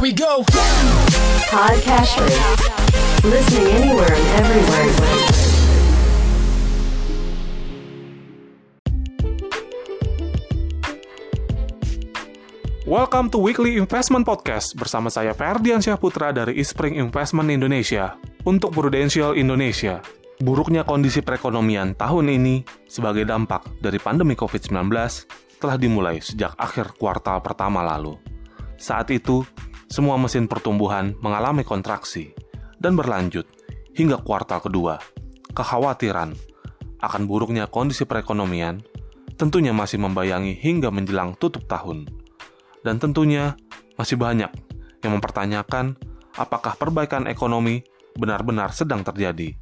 Here we go. Podcasters. Listening anywhere and everywhere. Welcome to Weekly Investment Podcast bersama saya Ferdian Syahputra dari Ispring Investment Indonesia untuk Prudential Indonesia. Buruknya kondisi perekonomian tahun ini sebagai dampak dari pandemi COVID-19 telah dimulai sejak akhir kuartal pertama lalu. Saat itu, semua mesin pertumbuhan mengalami kontraksi dan berlanjut hingga kuartal kedua. Kekhawatiran akan buruknya kondisi perekonomian tentunya masih membayangi hingga menjelang tutup tahun. Dan tentunya masih banyak yang mempertanyakan apakah perbaikan ekonomi benar-benar sedang terjadi.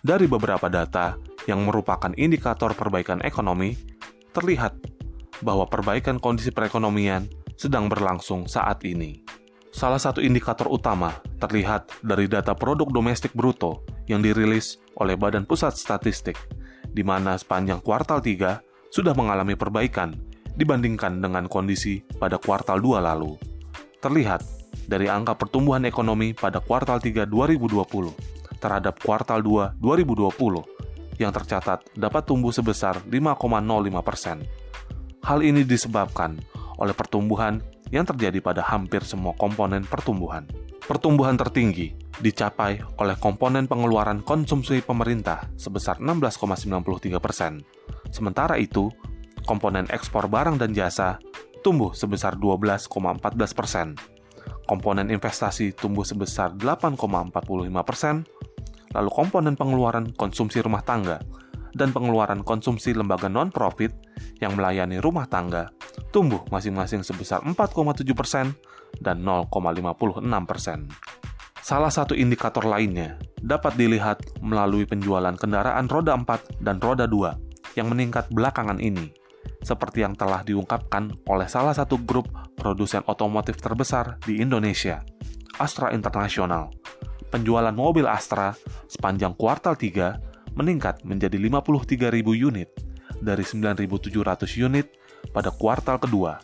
Dari beberapa data yang merupakan indikator perbaikan ekonomi, terlihat bahwa perbaikan kondisi perekonomian sedang berlangsung saat ini. Salah satu indikator utama terlihat dari data produk domestik bruto yang dirilis oleh Badan Pusat Statistik, di mana sepanjang kuartal 3 sudah mengalami perbaikan dibandingkan dengan kondisi pada kuartal 2 lalu. Terlihat dari angka pertumbuhan ekonomi pada kuartal 3 2020 terhadap kuartal 2 2020 yang tercatat dapat tumbuh sebesar 5,05 persen. Hal ini disebabkan oleh pertumbuhan yang terjadi pada hampir semua komponen pertumbuhan. Pertumbuhan tertinggi dicapai oleh komponen pengeluaran konsumsi pemerintah sebesar 16,93 persen. Sementara itu, komponen ekspor barang dan jasa tumbuh sebesar 12,14 persen. Komponen investasi tumbuh sebesar 8,45 persen, lalu komponen pengeluaran konsumsi rumah tangga dan pengeluaran konsumsi lembaga non-profit yang melayani rumah tangga tumbuh masing-masing sebesar 4,7 persen dan 0,56 persen. Salah satu indikator lainnya dapat dilihat melalui penjualan kendaraan roda 4 dan roda 2 yang meningkat belakangan ini seperti yang telah diungkapkan oleh salah satu grup produsen otomotif terbesar di Indonesia, Astra International. Penjualan mobil Astra sepanjang kuartal 3 meningkat menjadi 53.000 unit dari 9.700 unit pada kuartal kedua.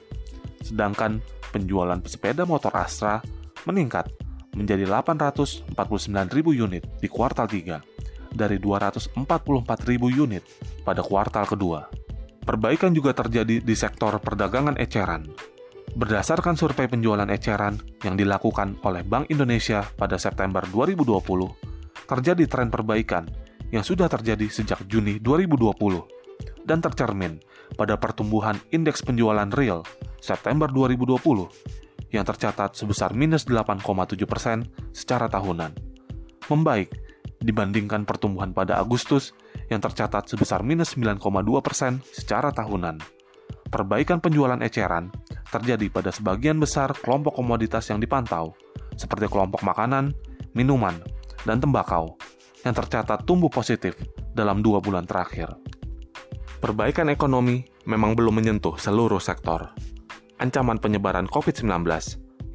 Sedangkan penjualan sepeda motor Astra meningkat menjadi 849.000 unit di kuartal 3 dari 244.000 unit pada kuartal kedua. Perbaikan juga terjadi di sektor perdagangan eceran. Berdasarkan survei penjualan eceran yang dilakukan oleh Bank Indonesia pada September 2020, terjadi tren perbaikan yang sudah terjadi sejak Juni 2020 dan tercermin pada pertumbuhan indeks penjualan real September 2020 yang tercatat sebesar minus 8,7 persen secara tahunan. Membaik dibandingkan pertumbuhan pada Agustus yang tercatat sebesar minus 9,2 persen secara tahunan. Perbaikan penjualan eceran terjadi pada sebagian besar kelompok komoditas yang dipantau, seperti kelompok makanan, minuman, dan tembakau, yang tercatat tumbuh positif dalam dua bulan terakhir. Perbaikan ekonomi memang belum menyentuh seluruh sektor. Ancaman penyebaran COVID-19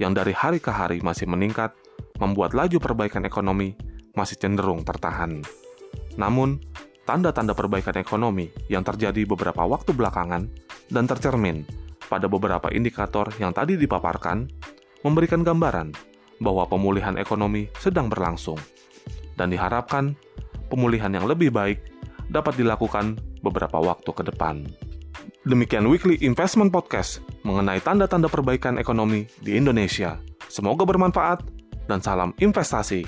yang dari hari ke hari masih meningkat membuat laju perbaikan ekonomi masih cenderung tertahan. Namun, tanda-tanda perbaikan ekonomi yang terjadi beberapa waktu belakangan dan tercermin pada beberapa indikator yang tadi dipaparkan memberikan gambaran bahwa pemulihan ekonomi sedang berlangsung dan diharapkan pemulihan yang lebih baik dapat dilakukan beberapa waktu ke depan. Demikian Weekly Investment Podcast mengenai tanda-tanda perbaikan ekonomi di Indonesia. Semoga bermanfaat dan salam investasi.